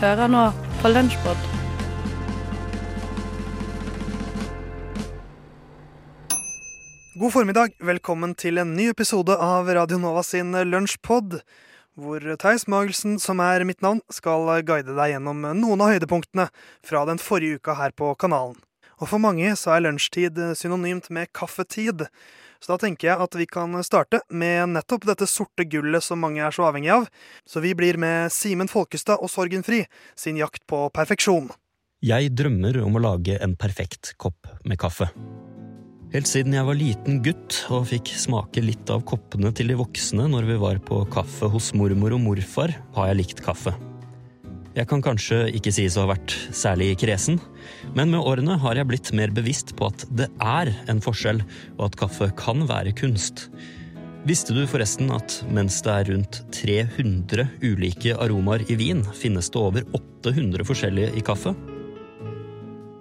Hører nå på Lunsjpod. God formiddag. Velkommen til en ny episode av Radio Nova sin Lunsjpod. Hvor Theis Magelsen, som er mitt navn, skal guide deg gjennom noen av høydepunktene fra den forrige uka her på kanalen. Og for mange så er lunsjtid synonymt med kaffetid. Så da tenker jeg at vi kan starte med nettopp dette sorte gullet som mange er så avhengig av. Så vi blir med Simen Folkestad og Sorgenfri sin jakt på perfeksjon. Jeg drømmer om å lage en perfekt kopp med kaffe. Helt siden jeg var liten gutt og fikk smake litt av koppene til de voksne når vi var på kaffe hos mormor og morfar, har jeg likt kaffe. Jeg kan kanskje ikke sies å ha vært særlig kresen, men med årene har jeg blitt mer bevisst på at det er en forskjell, og at kaffe kan være kunst. Visste du forresten at mens det er rundt 300 ulike aromaer i vin, finnes det over 800 forskjellige i kaffe?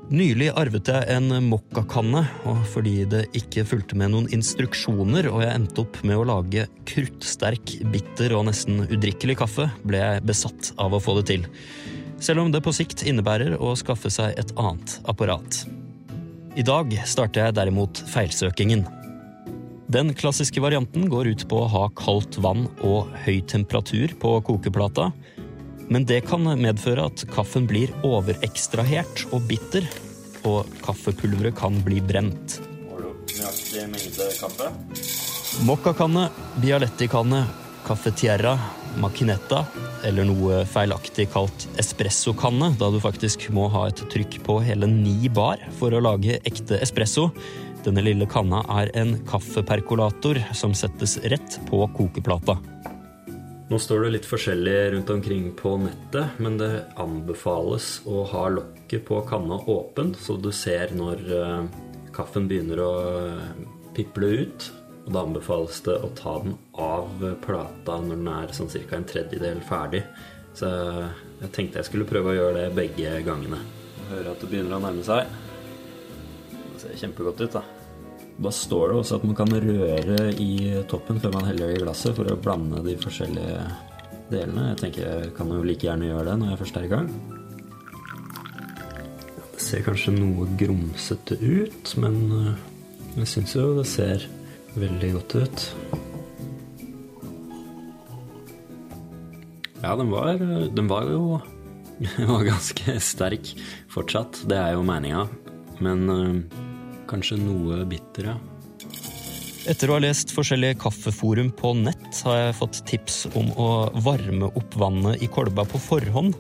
Nylig arvet jeg en mokkakanne, og fordi det ikke fulgte med noen instruksjoner og jeg endte opp med å lage kruttsterk, bitter og nesten udrikkelig kaffe, ble jeg besatt av å få det til. Selv om det på sikt innebærer å skaffe seg et annet apparat. I dag starter jeg derimot feilsøkingen. Den klassiske varianten går ut på å ha kaldt vann og høy temperatur på kokeplata, men det kan medføre at kaffen blir overekstrahert og bitter, og kaffepulveret kan bli brent. Nøyaktig mengde kaffe? Mokkakanne, Bialetti-kanne, Cafetiera, Machinetta, eller noe feilaktig kalt espressokanne, da du faktisk må ha et trykk på hele ni bar for å lage ekte espresso. Denne lille kanna er en kaffeperkolator som settes rett på kokeplata. Nå står det litt forskjellig rundt omkring på nettet, men det anbefales å ha lokket på kanna åpen, så du ser når eh, kaffen begynner å eh, piple ut. Og da anbefales det å ta den av plata når den er sånn ca. en tredjedel ferdig. Så jeg tenkte jeg skulle prøve å gjøre det begge gangene. Hører at det begynner å nærme seg. Det ser kjempegodt ut, da. Da står det også at man kan røre i toppen før man heller i glasset for å blande de forskjellige delene. Jeg tenker jeg kan jo like gjerne gjøre det når jeg først er i gang. Det ser kanskje noe grumsete ut, men øh, jeg syns jo det ser veldig godt ut. Ja, den var, den var jo den var ganske sterk fortsatt. Det er jo meninga. Men øh, kanskje noe bitter, ja. Etter å ha lest forskjellige kaffeforum på nett, har jeg fått tips om å varme opp vannet i kolba på forhånd,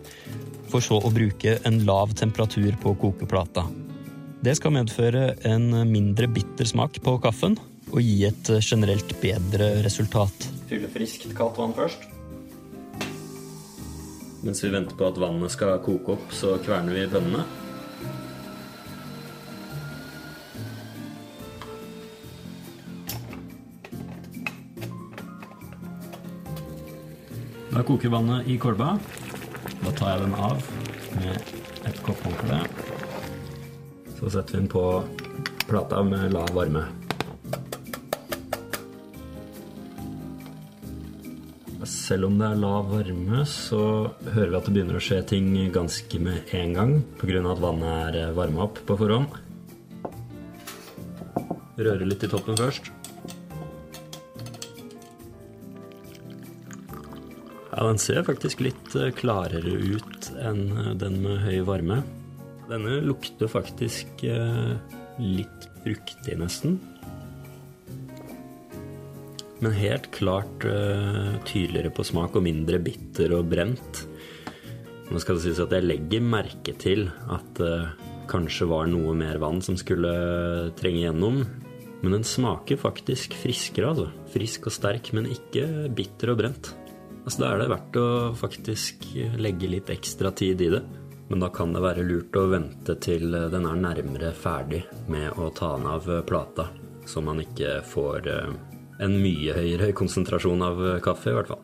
for så å bruke en lav temperatur på kokeplata. Det skal medføre en mindre bitter smak på kaffen og gi et generelt bedre resultat. Fylle friskt kaldt vann først. Mens vi venter på at vannet skal koke opp, så kverner vi bønnene. Da koker vannet i kolba. Da tar jeg den av med et kopp håndkle. Så setter vi den på plata med lav varme. Selv om det er lav varme, så hører vi at det begynner å skje ting ganske med en gang pga. at vannet er varma opp på forhånd. Røre litt i toppen først. Ja, den ser faktisk litt eh, klarere ut enn eh, den med høy varme. Denne lukter faktisk eh, litt fruktig, nesten. Men helt klart tydeligere på smak og mindre bitter og brent. Nå skal det sies at jeg legger merke til at det kanskje var noe mer vann som skulle trenge gjennom. Men den smaker faktisk friskere, altså. Frisk og sterk, men ikke bitter og brent. Altså, da er det verdt å faktisk legge litt ekstra tid i det. Men da kan det være lurt å vente til den er nærmere ferdig med å ta den av plata, så man ikke får en mye høyere konsentrasjon av kaffe, i hvert fall.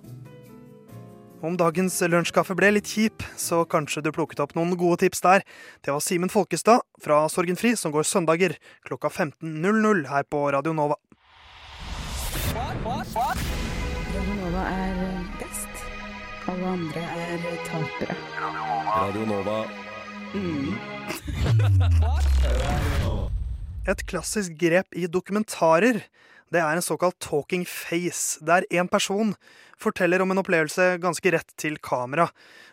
Om dagens lunsjkaffe ble litt kjip, så kanskje du plukket opp noen gode tips der. Det var Simen Folkestad fra Sorgenfri, som går søndager klokka 15.00 her på Radio Nova. Radio Nova er. Alle andre er tapere. Radio Nova. Et klassisk grep i dokumentarer det er en såkalt talking face, der en person forteller om en opplevelse ganske rett til kamera.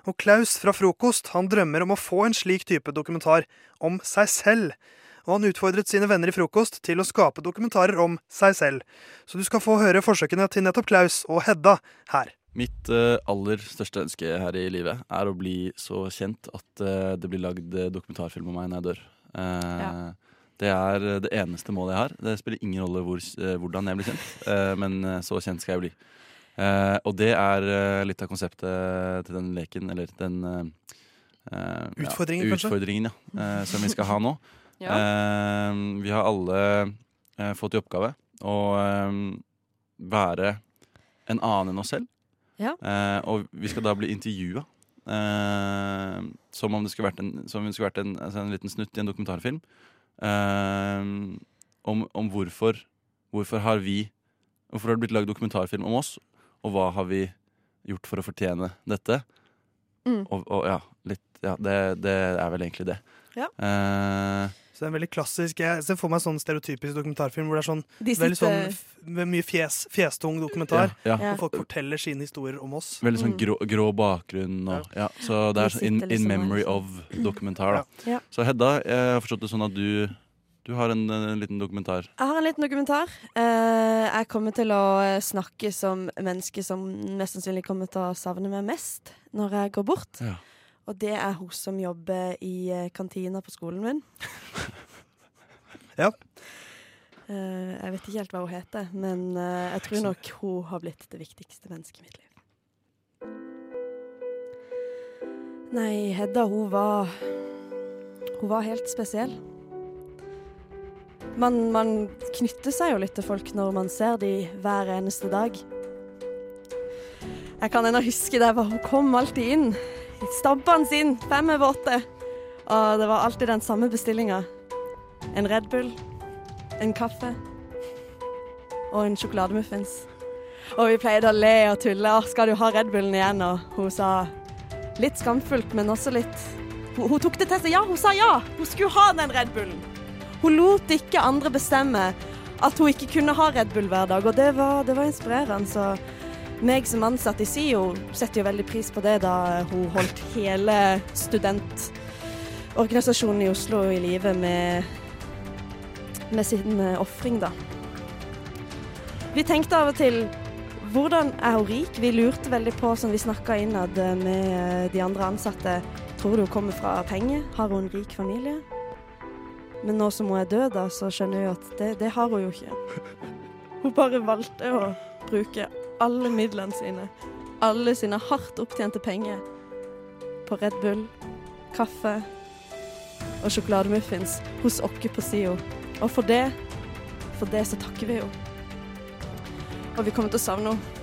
Og Klaus fra Frokost han drømmer om å få en slik type dokumentar om seg selv. Og han utfordret sine venner i Frokost til å skape dokumentarer om seg selv. Så du skal få høre forsøkene til nettopp Klaus og Hedda her. Mitt eh, aller største ønske her i livet er å bli så kjent at eh, det blir lagd eh, dokumentarfilm om meg når jeg dør. Eh, Ja. Det er det eneste målet jeg har. Det spiller ingen rolle hvor, hvordan jeg blir kjent, eh, men så kjent skal jeg bli. Eh, og det er litt av konseptet til den leken, eller den Utfordringen, ja. Utfordringen, ja. som vi skal ha nå. Ja. Vi har alle fått i oppgave å være en annen enn oss selv. Ja. Eh, og vi skal da bli intervjua. Eh, som om det skulle vært en, som det skulle vært en, altså en liten snutt i en dokumentarfilm. Eh, om, om hvorfor Hvorfor har vi Hvorfor har det blitt lagd dokumentarfilm om oss, og hva har vi gjort for å fortjene dette? Mm. Og, og ja, litt Ja, det, det er vel egentlig det. Ja. Eh, Så det er en veldig klassisk Jeg ser for meg sånn stereotypisk dokumentarfilm hvor det er sånn De veldig sånn mye fjes, fjestung dokumentar. ja, ja. Hvor folk forteller sine historier om oss. Veldig sånn Mm. grå, grå bakgrunn. Og, ja. Så det er sånn in, in liksom memory liksom- of dokumentar. Da. Ja. Så Hedda, jeg har forstått det sånn at du, du har en, en liten dokumentar. Jeg har en liten dokumentar. Eh, jeg kommer til å snakke som menneske som mest sannsynlig kommer til å savne meg mest når jeg går bort. Ja. Og det er hun som jobber i eh, kantina på skolen min. Ja. Eh, jeg vet ikke helt hva hun heter, men eh, jeg tror nok hun har blitt det viktigste mennesket i mitt liv. Nei, Hedda, hun var Hun var helt spesiell. Man, man knytter seg jo litt til folk når man ser de hver eneste dag. Jeg kan ennå huske det hvor hun kom alltid inn. Stabbende sin! fem over åtte. Og det var alltid den samme bestillinga. En Red Bull, en kaffe og en sjokolademuffins. Og vi pleide å le og tulle. «Å, 'Skal du ha Red Bullen igjen?' Og hun sa litt skamfullt, men også litt hun, hun tok det til seg. Ja, hun sa ja! Hun skulle ha den Red Bullen. Hun lot ikke andre bestemme at hun ikke kunne ha Red Bull hver dag, og det var, det var inspirerende. Så meg som ansatt i SIO setter jo veldig pris på det da hun holdt hele studentorganisasjonen i Oslo i live med, med sin eh, ofring, da. Vi tenkte av og til hvordan er hun rik? Vi lurte veldig på, som vi snakka innad med eh, de andre ansatte, tror du hun kommer fra penger? Har hun en rik familie? Men nå som hun er død, da, så skjønner vi at det, det har hun jo ikke. Hun bare valgte å bruke alle midlene sine, alle sine hardt opptjente penger, på Red Bull, kaffe og sjokolademuffins hos oss på SIO. Og for det, for det så takker vi jo. Og vi kommer til å savne henne.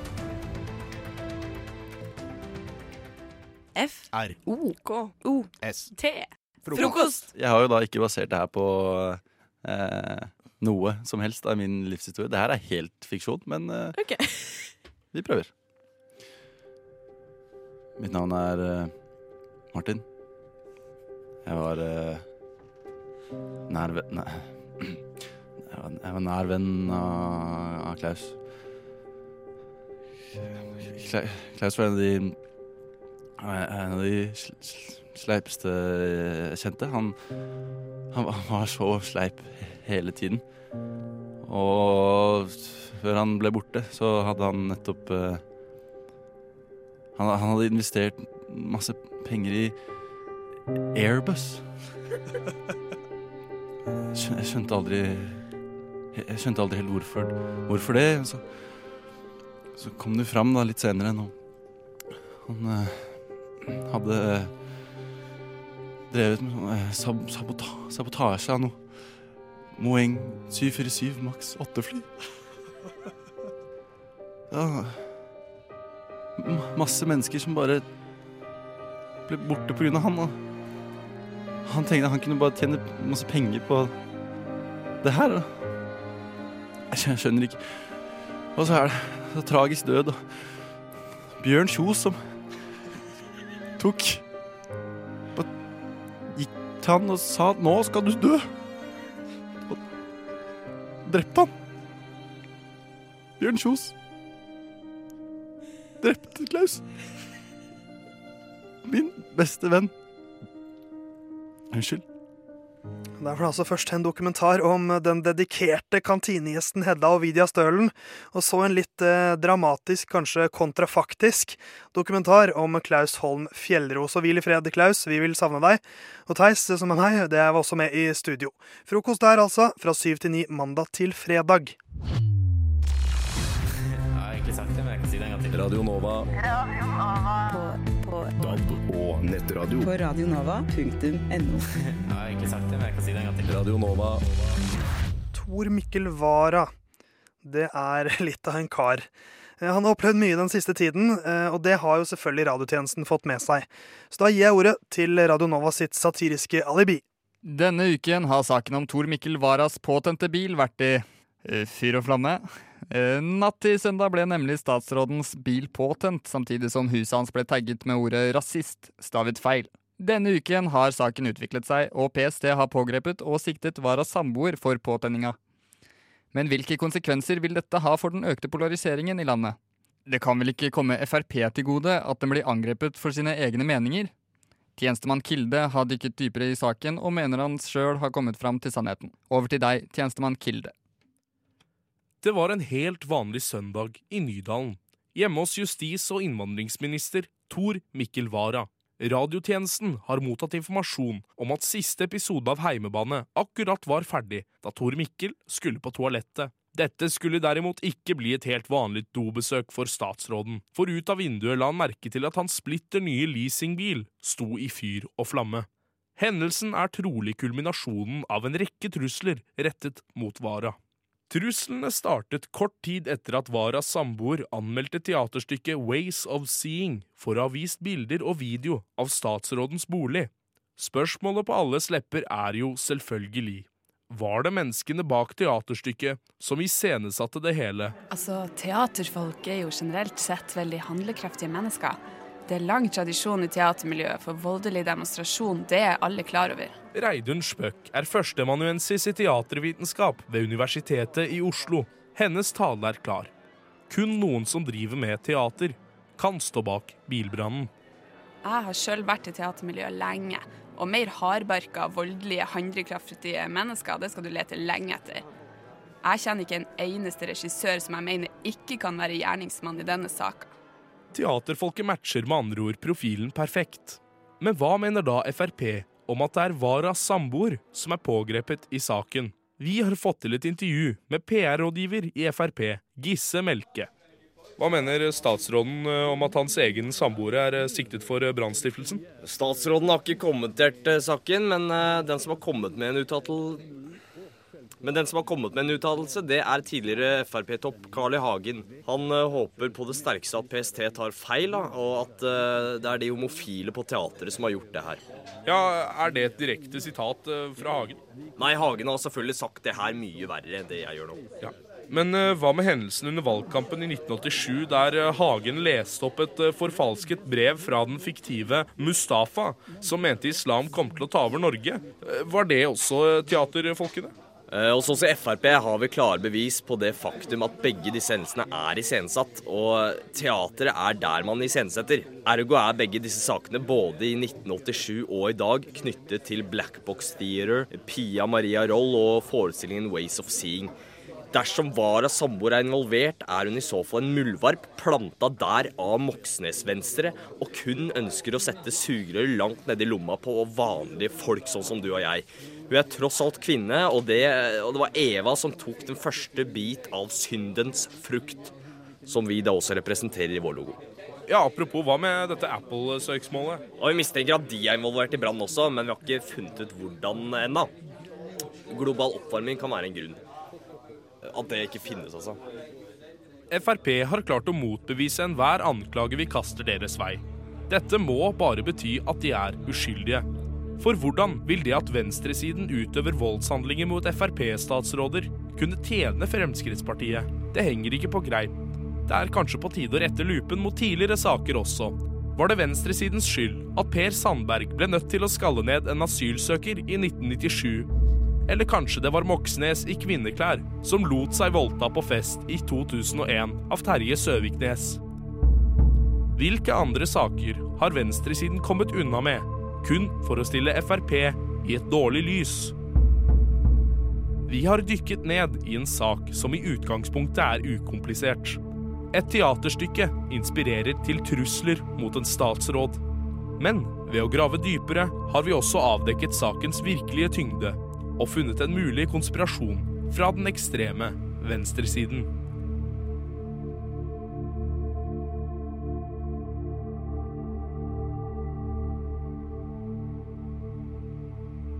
F. R. O. K. O. S. T. Frokost. Jeg har jo da ikke basert det her på eh, noe som helst av min livshistorie. Det her er helt fiksjon, men eh, OK. Vi prøver. Mitt navn er eh, Martin. Jeg var eh, nær venn Jeg var, nær venn av, Klaus. Klaus var en av de En av de sl- sl- sleipeste jeg kjente. Han, han var så sleip hele tiden. Og før han ble borte, så hadde han nettopp uh, han, han hadde investert masse penger i Airbus. Jeg skjønte aldri Jeg skjønte aldri helt hvorfor, hvorfor det. Så, så kom det fram da litt senere Nå. han uh, hadde drevet med sånn, eh, sab sabota sabotasje av noe Moeng 747 maks 8-fly. Ja, ma- masse mennesker som bare ble borte av han. Og han tenkte han kunne bare tjene masse penger på det her. Jeg skjønner ikke. Og så er det så tragisk død. Og Bjørn Kjos som tok Bare gikk til han og sa at 'nå skal du dø'. Og drepte han. Bjørn Kjos drepte Klaus. Min beste venn. Unnskyld. Det er altså først en dokumentar om den dedikerte kantinegjesten Hedda Ovidia Stølen, og så en litt eh, dramatisk, kanskje kontrafaktisk, dokumentar om Klaus Holm Fjellros. Og hvil i fred, Klaus, vi vil savne deg. Og Theis, som er meg, det var også med i studio. Frokost der, altså, fra syv til ni mandag til fredag. Radio Nova. På, DAB og nettradio. på radionova.no. Nei, ikke sagt det, men jeg kan si det en gang Radio Nova. Tor Mikkel Wara. Det er litt av en kar. Eh, Han har opplevd mye den siste tiden, eh, og det har jo selvfølgelig radiotjenesten fått med seg. Så da gir jeg ordet til Radio Nova sitt satiriske alibi. Denne uken har saken om Tor Mikkel Waras påtente bil vært i eh, fyr og flamme. Eh, natt til søndag ble nemlig statsrådens bil påtent, samtidig som huset hans ble tagget med ordet 'rasist', stavet feil. Denne uken har saken utviklet seg, og PST har pågrepet og siktet Waras samboer for påtenninga. Men hvilke konsekvenser vil dette ha for den økte polariseringen i landet? Det kan vel ikke komme Frp til gode at den blir angrepet for sine egne meninger? Tjenestemann Kilde har dykket dypere i saken og mener han sjøl har kommet fram til sannheten. Over til deg, tjenestemann Kilde. Det var en helt vanlig søndag i Nydalen. Hjemme hos justis- og innvandringsminister Tor Mikkel Wara. Radiotjenesten har mottatt informasjon om at siste episode av Heimebane akkurat var ferdig da Tor Mikkel skulle på toalettet. Dette skulle derimot ikke bli et helt vanlig dobesøk for statsråden, for ut av vinduet la han merke til at hans splitter nye leasingbil sto i fyr og flamme. Hendelsen er trolig kulminasjonen av en rekke trusler rettet mot Wara. Truslene startet kort tid etter at Varas samboer anmeldte teaterstykket Ways of Seeing for å ha vist bilder og video av statsrådens bolig. Spørsmålet på alles lepper er jo selvfølgelig var det menneskene bak teaterstykket som iscenesatte det hele? Altså, Teaterfolk er jo generelt sett veldig handlekraftige mennesker. Det er lang tradisjon i teatermiljøet for voldelig demonstrasjon, det er alle klar over. Reidun Spøk er førsteamanuensis i teatervitenskap ved Universitetet i Oslo. Hennes tale er klar. Kun noen som driver med teater, kan stå bak bilbrannen. Jeg har sjøl vært i teatermiljøet lenge, og mer hardbarka, voldelige, handlekraftige mennesker, det skal du lete lenge etter. Jeg kjenner ikke en eneste regissør som jeg mener ikke kan være gjerningsmann i denne saka. Teaterfolket matcher med andre ord profilen perfekt. Men hva mener da Frp om at det er Varas samboer som er pågrepet i saken? Vi har fått til et intervju med PR-rådgiver i Frp, Gisse Melke. Hva mener statsråden eh, om at hans egen samboer er eh, siktet for eh, brannstiftelsen? Statsråden har ikke kommentert saken, men den som har kommet med en men den som har kommet med en uttalelse, det er tidligere Frp-topp Carl I. Hagen. Han eh, håper på det sterkeste at PST tar feil, da, og at eh, det er de homofile på teatret som har gjort det her. Ja, Er det et direkte sitat eh, fra Hagen? Nei, Hagen har selvfølgelig sagt det her mye verre enn det jeg gjør nå. Ja. Men hva med hendelsen under valgkampen i 1987, der Hagen leste opp et forfalsket brev fra den fiktive Mustafa, som mente islam kom til å ta over Norge? Var det også teaterfolkene? Eh, sånn som Frp har vi klare bevis på det faktum at begge disse hendelsene er iscenesatt, og teatret er der man iscenesetter. Ergo er begge disse sakene både i 1987 og i dag knyttet til Black Box Theater, Pia Maria Roll og forestillingen Ways of Seeing. Dersom Varas samboer er involvert, er hun i så fall en muldvarp planta der av Moxnes-venstre, og kun ønsker å sette sugerør langt nedi lomma på vanlige folk sånn som du og jeg. Hun er tross alt kvinne, og det, og det var Eva som tok den første bit av syndens frukt, som vi da også representerer i vår logo. Ja, Apropos, hva med dette Apple-søksmålet? Og Vi mistenker at de er involvert i brannen også, men vi har ikke funnet ut hvordan ennå. Global oppvarming kan være en grunn. At det ikke finnes, altså. Frp har klart å motbevise enhver anklage vi kaster deres vei. Dette må bare bety at de er uskyldige. For hvordan vil det at venstresiden utøver voldshandlinger mot Frp-statsråder, kunne tjene Fremskrittspartiet? Det henger ikke på greip. Det er kanskje på tide å rette lupen mot tidligere saker også. var det venstresidens skyld at Per Sandberg ble nødt til å skalle ned en asylsøker i 1997. Eller kanskje det var Moxnes i kvinneklær som lot seg voldta på fest i 2001 av Terje Søviknes. Hvilke andre saker har venstresiden kommet unna med, kun for å stille Frp i et dårlig lys? Vi har dykket ned i en sak som i utgangspunktet er ukomplisert. Et teaterstykke inspirerer til trusler mot en statsråd. Men ved å grave dypere har vi også avdekket sakens virkelige tyngde og funnet en mulig konspirasjon fra den ekstreme venstresiden.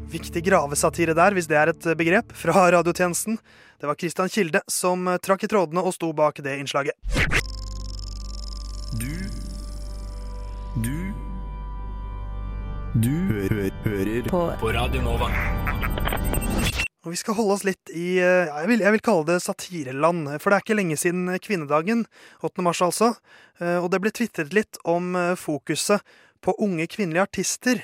Viktig gravesatire der, hvis det er et begrep, fra radiotjenesten. Det var Christian Kilde som trakk i trådene og sto bak det innslaget. Du Du Du hø hører På, På Radio Nova. Og vi skal holde oss litt i eh, jeg, vil, jeg vil kalle det satireland. For det er ikke lenge siden kvinnedagen, 8. mars altså. Eh, Og det ble tvitret litt om eh, fokuset på unge kvinnelige artister.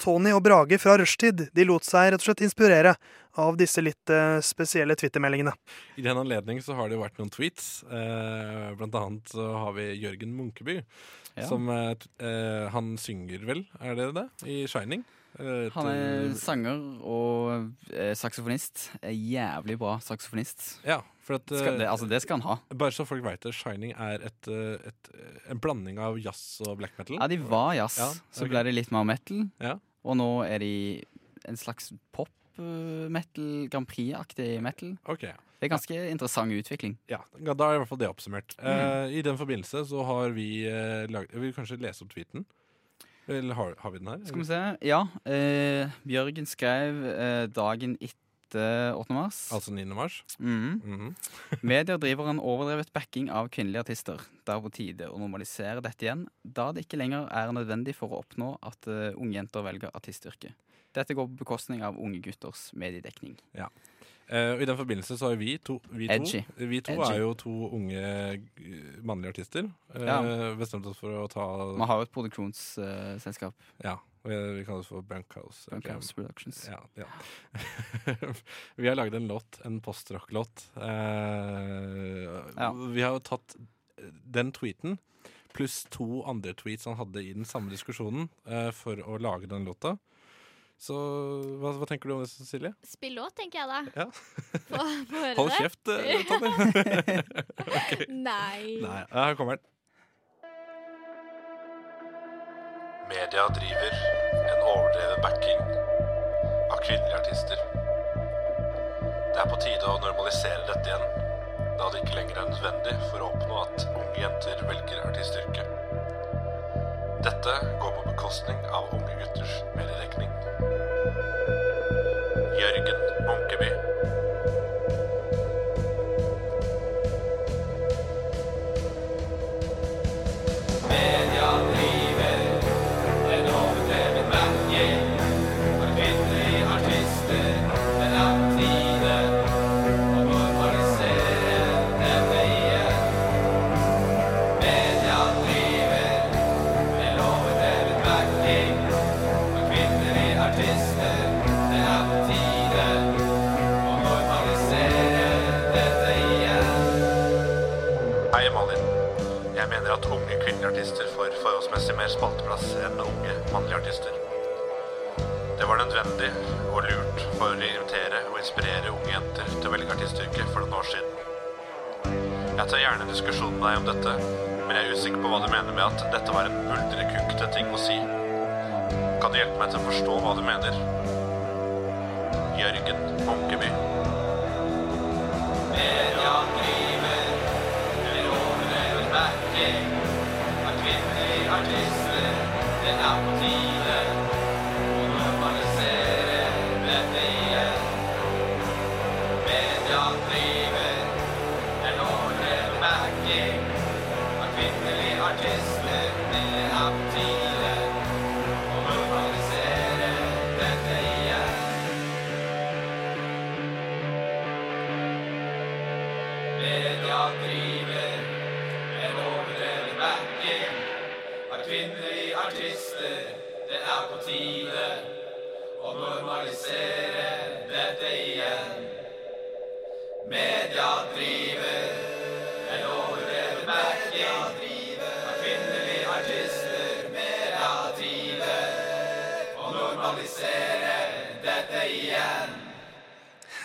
Tony og Brage fra Rushtid de lot seg rett og slett inspirere av disse litt spesielle Twitter-meldingene. I den anledning så har det jo vært noen tweets. Eh, blant annet så har vi Jørgen Munkeby. Ja. Som Han synger vel, er det det? I Shining. Eh, Han er sanger og eh, saksofonist. Er Jævlig bra saksofonist. Ja, for at, Skal, det, eh, altså, det skal han ha. Bare så folk veit det, Shining er et, et, en blanding av jazz og black metal. Ja, de var jazz, Ja, så ok. ble det litt mer metal. Ja. Og nå er de en slags pop-metal, Grand Prix-aktig metal. Ok. Det er ganske interessant utvikling. Ja, da er i hvert fall det oppsummert. Eh, I den forbindelse så har vi uh, laget Jeg vil kanskje lese opp tweeten. Eller har, har vi den her? Skal vi se. Ja, eh, Bjørgen skrev eh, dagen etter 8. mars. Altså 9. mars? Mm. Mm -hmm. Medier driver en overdrevet backing av kvinnelige artister. Det er på tide å normalisere dette igjen, da det ikke lenger er nødvendig for å oppnå at uh, unge jenter velger artistyrket. Dette går på bekostning av unge gutters mediedekning. Ja. Eh, og I den forbindelse så har vi to Vi to, vi to er jo to unge eh, mannlige artister. Uh, Ja. Bestemt oss for å ta Man har jo et produksjonsselskap. Ja. Vi, vi kaller det for Bunkhouse. Bunkhouse Productions. Ja, ja. vi har laget en låt, en postrock-låt. Vi har jo tatt den tweeten pluss to andre tweets han hadde i den samme diskusjonen for å lage den låta. Så hva, hva tenker du om det, Cecilie? Spill låt, tenker jeg da. Ja. Få, få høre Hold det. kjeft, eh, Tommy. okay. Nei. Nei, her kommer den. Media driver en overdrevet backing av kvinnelige artister. Det er på tide å normalisere dette igjen, da det ikke lenger er nødvendig for å oppnå at unge jenter velger artistyrket. Dette går på bekostning av unge gutters mediedekning. Jørgen Munkeby. Deg om dette, men jeg er usikker på hva du mener med at dette var en buldrekukkete ting å si. Kan du hjelpe meg til å forstå hva du mener? Jørgen Munkeby.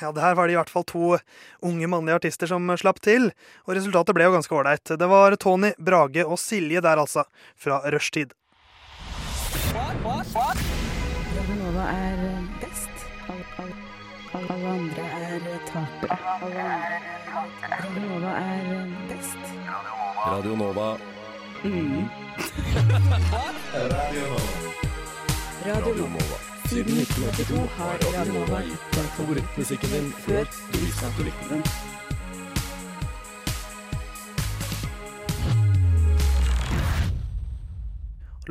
Ja, det her var det i hvert fall to unge mannlige artister som slapp til, og resultatet ble jo ganske ålreit. Det var Tony, Brage og Silje der, altså, fra rushtid. Radio Nova er best. Alle, alle, alle, andre er tapere. Radionova Radio Nova er best. Radio Nova. Mm. Radio Nova. Siden 1982 har Radio Nova gitt deg favorittmusikken din før du visste at du likte den.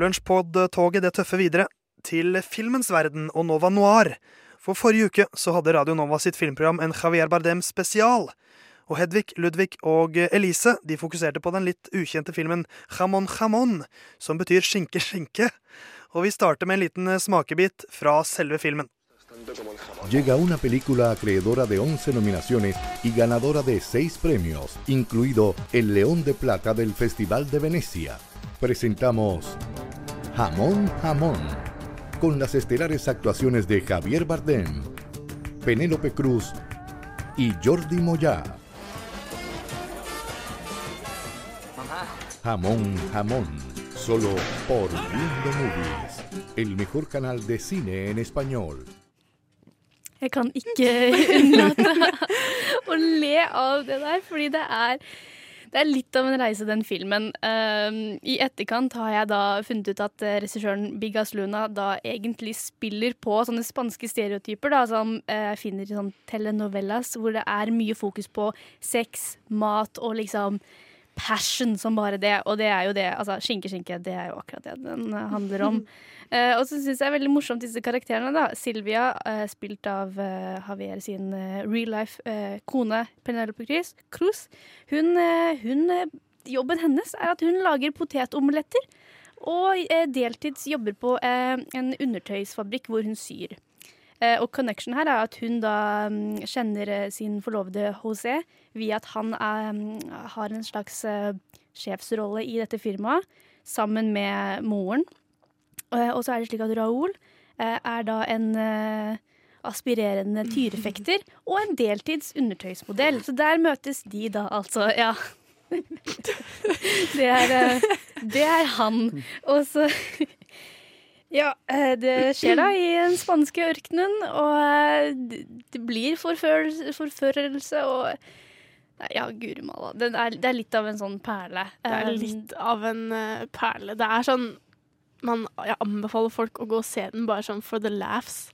Lunsjpod-toget det tøffer videre til filmens verden og Nova Noir. For forrige uke så hadde Radio Nova sitt filmprogram en Javier Bardem spesial. Og Hedvig, Ludvig og Elise de fokuserte på den litt ukjente filmen Jamon Jamon, som betyr skinke, skinke. Og vi starter med en liten smakebit fra selve filmen. Llega una película acreedora de 11 nominaciones y ganadora de 6 premios, incluido el León de Plata del Festival de Venecia. Presentamos Jamón Jamón, con las estelares actuaciones de Javier Bardem, Penélope Cruz y Jordi Moya. Jamón Jamón, solo por Lindo Movies, el mejor canal de cine en español. Jeg kan ikke unnlate å le av det der, fordi det er, det er litt av en reise, den filmen. Uh, I etterkant har jeg da funnet ut at eh, regissøren Bigas Luna da egentlig spiller på sånne spanske stereotyper da, som jeg finner i sånn telenovelas, hvor det er mye fokus på sex, mat og liksom passion som bare det. Og det er jo det. Altså, skinke, skinke, det er jo akkurat det den eh, handler om. uh, og så syns jeg er veldig morsomt disse karakterene. da. Silvia, uh, spilt av uh, Javier sin eh, real life eh, kone Penelope Cruz. Hun, eh, hun eh, Jobben hennes er at hun lager potetomeletter. Og eh, deltids jobber på eh, en undertøysfabrikk hvor hun syr. Eh, og connection her er at hun da mm, kjenner eh, sin forlovede José via at han er, mm, har en slags eh, sjefsrolle i dette firmaet sammen med moren. Og så er det slik at Raoul er da en aspirerende tyrefekter og en deltids undertøysmodell. Så der møtes de da altså, ja. Det er, det er han. Og så Ja, eh, det skjer da i den spanske ørkenen, og eh, det- blir forførelse, forførelse og Nei, Ja, guri malla. Det det er litt av en sånn perle. Det er Um, litt av en eh, perle. Det er sånn man, Jeg anbefaler folk å gå og se den bare sånn for the laughs.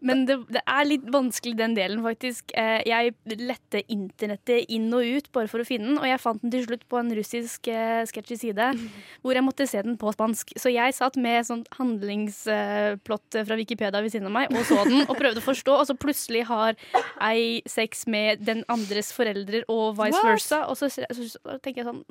Men det, det er litt vanskelig den delen, faktisk. Eh, Jeg lette internettet inn og ut bare for å finne den, og jeg fant den til slutt på en russisk eh, sketsjy side, hvor jeg måtte se den på spansk. Så jeg satt med sånn handlingsplott fra Wikipedia ved siden av meg og så den og prøvde å forstå, og så plutselig har ei sex med den andres foreldre og vice What? versa, og så, så, tenker jeg sånn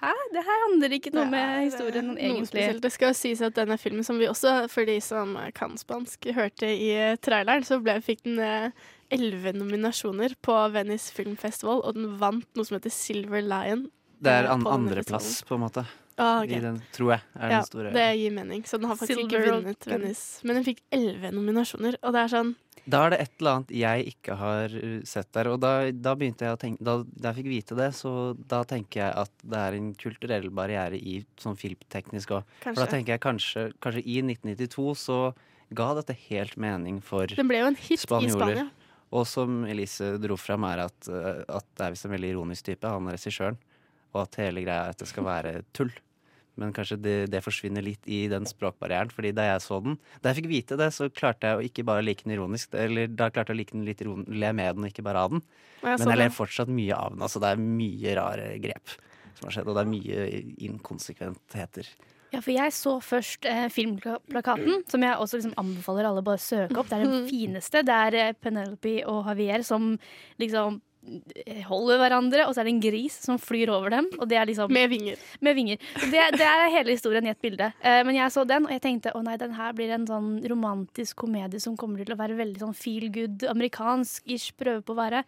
Hæ? Det her handler ikke noe med historien egentlig. Det skal sies at denne filmen, som vi også, for de som kan spansk, hørte i eh, traileren, så ble, fikk den eh, elleve nominasjoner på Venice Film Festival, og den vant noe som heter Silver Lion. Det er eh, an på andreplass, på en måte. Ah, okay. I den, tror jeg. Er ja, den store. det gir mening. Så den har faktisk Silver ikke vunnet. Venice. Men den fikk elleve nominasjoner, og det er sånn Da er det et eller annet jeg ikke har uh, sett der. Og da, da begynte jeg å tenke Da, da jeg fikk vite det, så da tenker jeg at det er en kulturell barriere i sånn filmteknisk òg. For da tenker jeg kanskje, kanskje i 1992 så ga dette helt mening for Den ble jo en hit i spanjoler. Spania. Og som Elise dro fram, er at, uh, at det er visst en veldig ironisk type, han regissøren. Og at hele greia er at det skal være tull. Men kanskje det, det forsvinner litt i den språkbarrieren. Fordi da jeg så den Da jeg fikk vite det, så klarte jeg å ikke bare like den ironisk. Eller da klarte jeg å like den litt iron le med den, og ikke bare av den. Jeg Men jeg ler fortsatt mye av den. Altså, det er mye rare grep som har skjedd, og det er mye inkonsekventheter. Ja, for jeg så først eh, filmplakaten, som jeg også liksom anbefaler alle bare å søke opp. Det er den fineste. Det er eh, Penelope og Javier som liksom holder hverandre, og så er det en gris som flyr over dem. Og det er liksom Med vinger. Med vinger. Det, det er hele historien i et bilde. Eh, men jeg så den, og jeg tenkte å nei, den her blir en sånn romantisk komedie som kommer til å være veldig sånn feel good, amerikansk-ish, prøve på å være.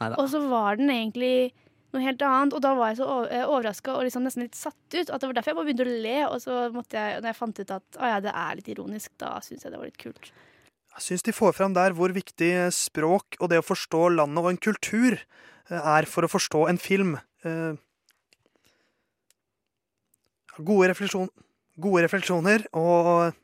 Neida. Og så var den egentlig noe helt annet, og da var jeg så overraska og liksom nesten litt satt ut. At det var derfor jeg bare begynte å le, og så måtte jeg, når jeg fant ut at å ja, det er litt ironisk, da syns jeg det var litt kult. Jeg syns de får fram der hvor viktig språk og det å forstå landet og en kultur eh, er for å forstå en film. Eh, Gode, refleksjon, gode refleksjoner og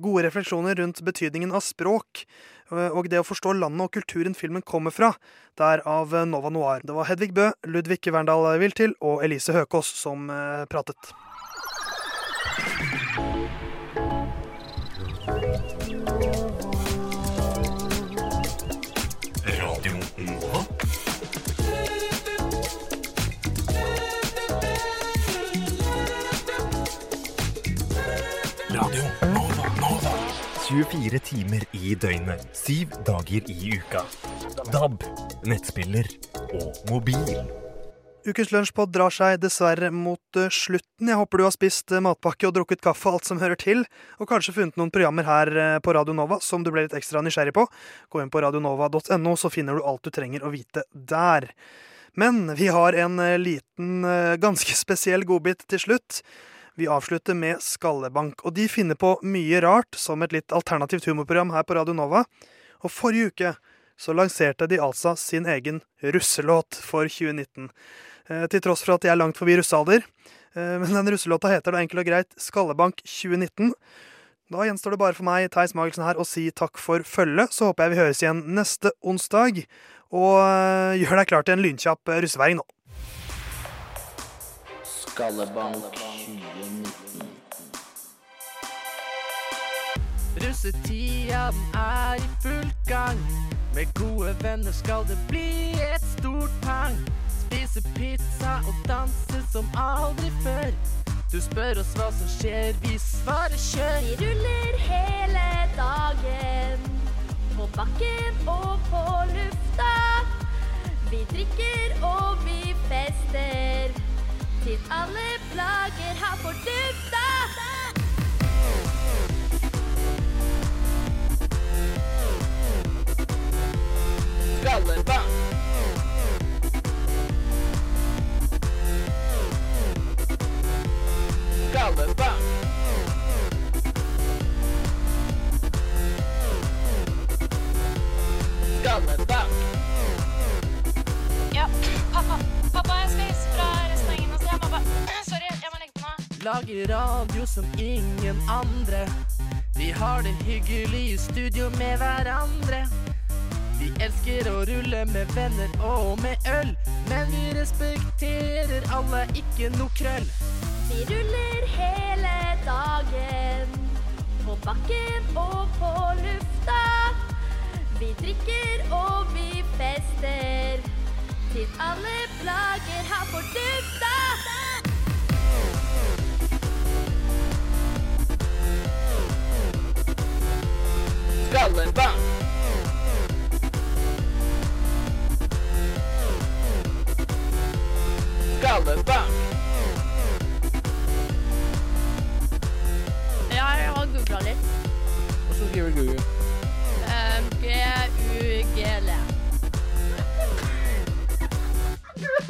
gode refleksjoner rundt betydningen av språk eh, og det å forstå landet og kulturen filmen kommer fra. Det er av Nova Noir. Det var Hedvig Bø, Ludvig Verndal Wiltil og Elise Høkås som eh, pratet. 24 timer i døgnet, syv dager i uka. DAB, nettspiller og mobil. Ukens lunsjpod drar seg dessverre mot eh, slutten. Jeg håper du har spist eh, matpakke og drukket kaffe, og alt som hører til, og kanskje funnet noen programmer her eh, på Radio Nova som du ble litt ekstra nysgjerrig på. Gå inn på radionova.no, så finner du alt du trenger å vite der. Men vi har en liten, ganske spesiell godbit til slutt. Vi avslutter med Skallebank, og de finner på mye rart som et litt alternativt humorprogram her på Radio Nova. Og forrige uke så lanserte de altså sin egen russelåt for 2019. Eh, til tross for at de er langt forbi russealder. Eh, men den russelåta heter da enkelt og greit Skallebank 2019. Da gjenstår det bare for meg, Theis Magelsen her, å si takk for følget. Så håper jeg vi høres igjen neste onsdag. Og eh, gjør deg klar til en lynkjapp eh, russeværing nå. Skallebank 2019. Russetida er i full gang. Med gode venner skal det bli et stort pang. Spise pizza og danse som aldri før. Du spør oss hva som skjer, vi svarer kjør. Vi ruller hele dagen. På bakken og på lufta. Vi drikker og vi fester. Til alle plager har fordufta. Skallebank. Skallebank. Skallebank. Lager radio som ingen andre. Vi har det hyggelig i studio med hverandre. Vi elsker å rulle med venner og med øl, men vi respekterer alle, ikke noe krøll. Vi ruller hele dagen. På bakken og på lufta. Vi drikker og vi fester. Til alle plager har fordufta. Skallebank. Skallebank. Ja, jeg har googla litt. Hvordan skriver Google? Um, G-u-g-l.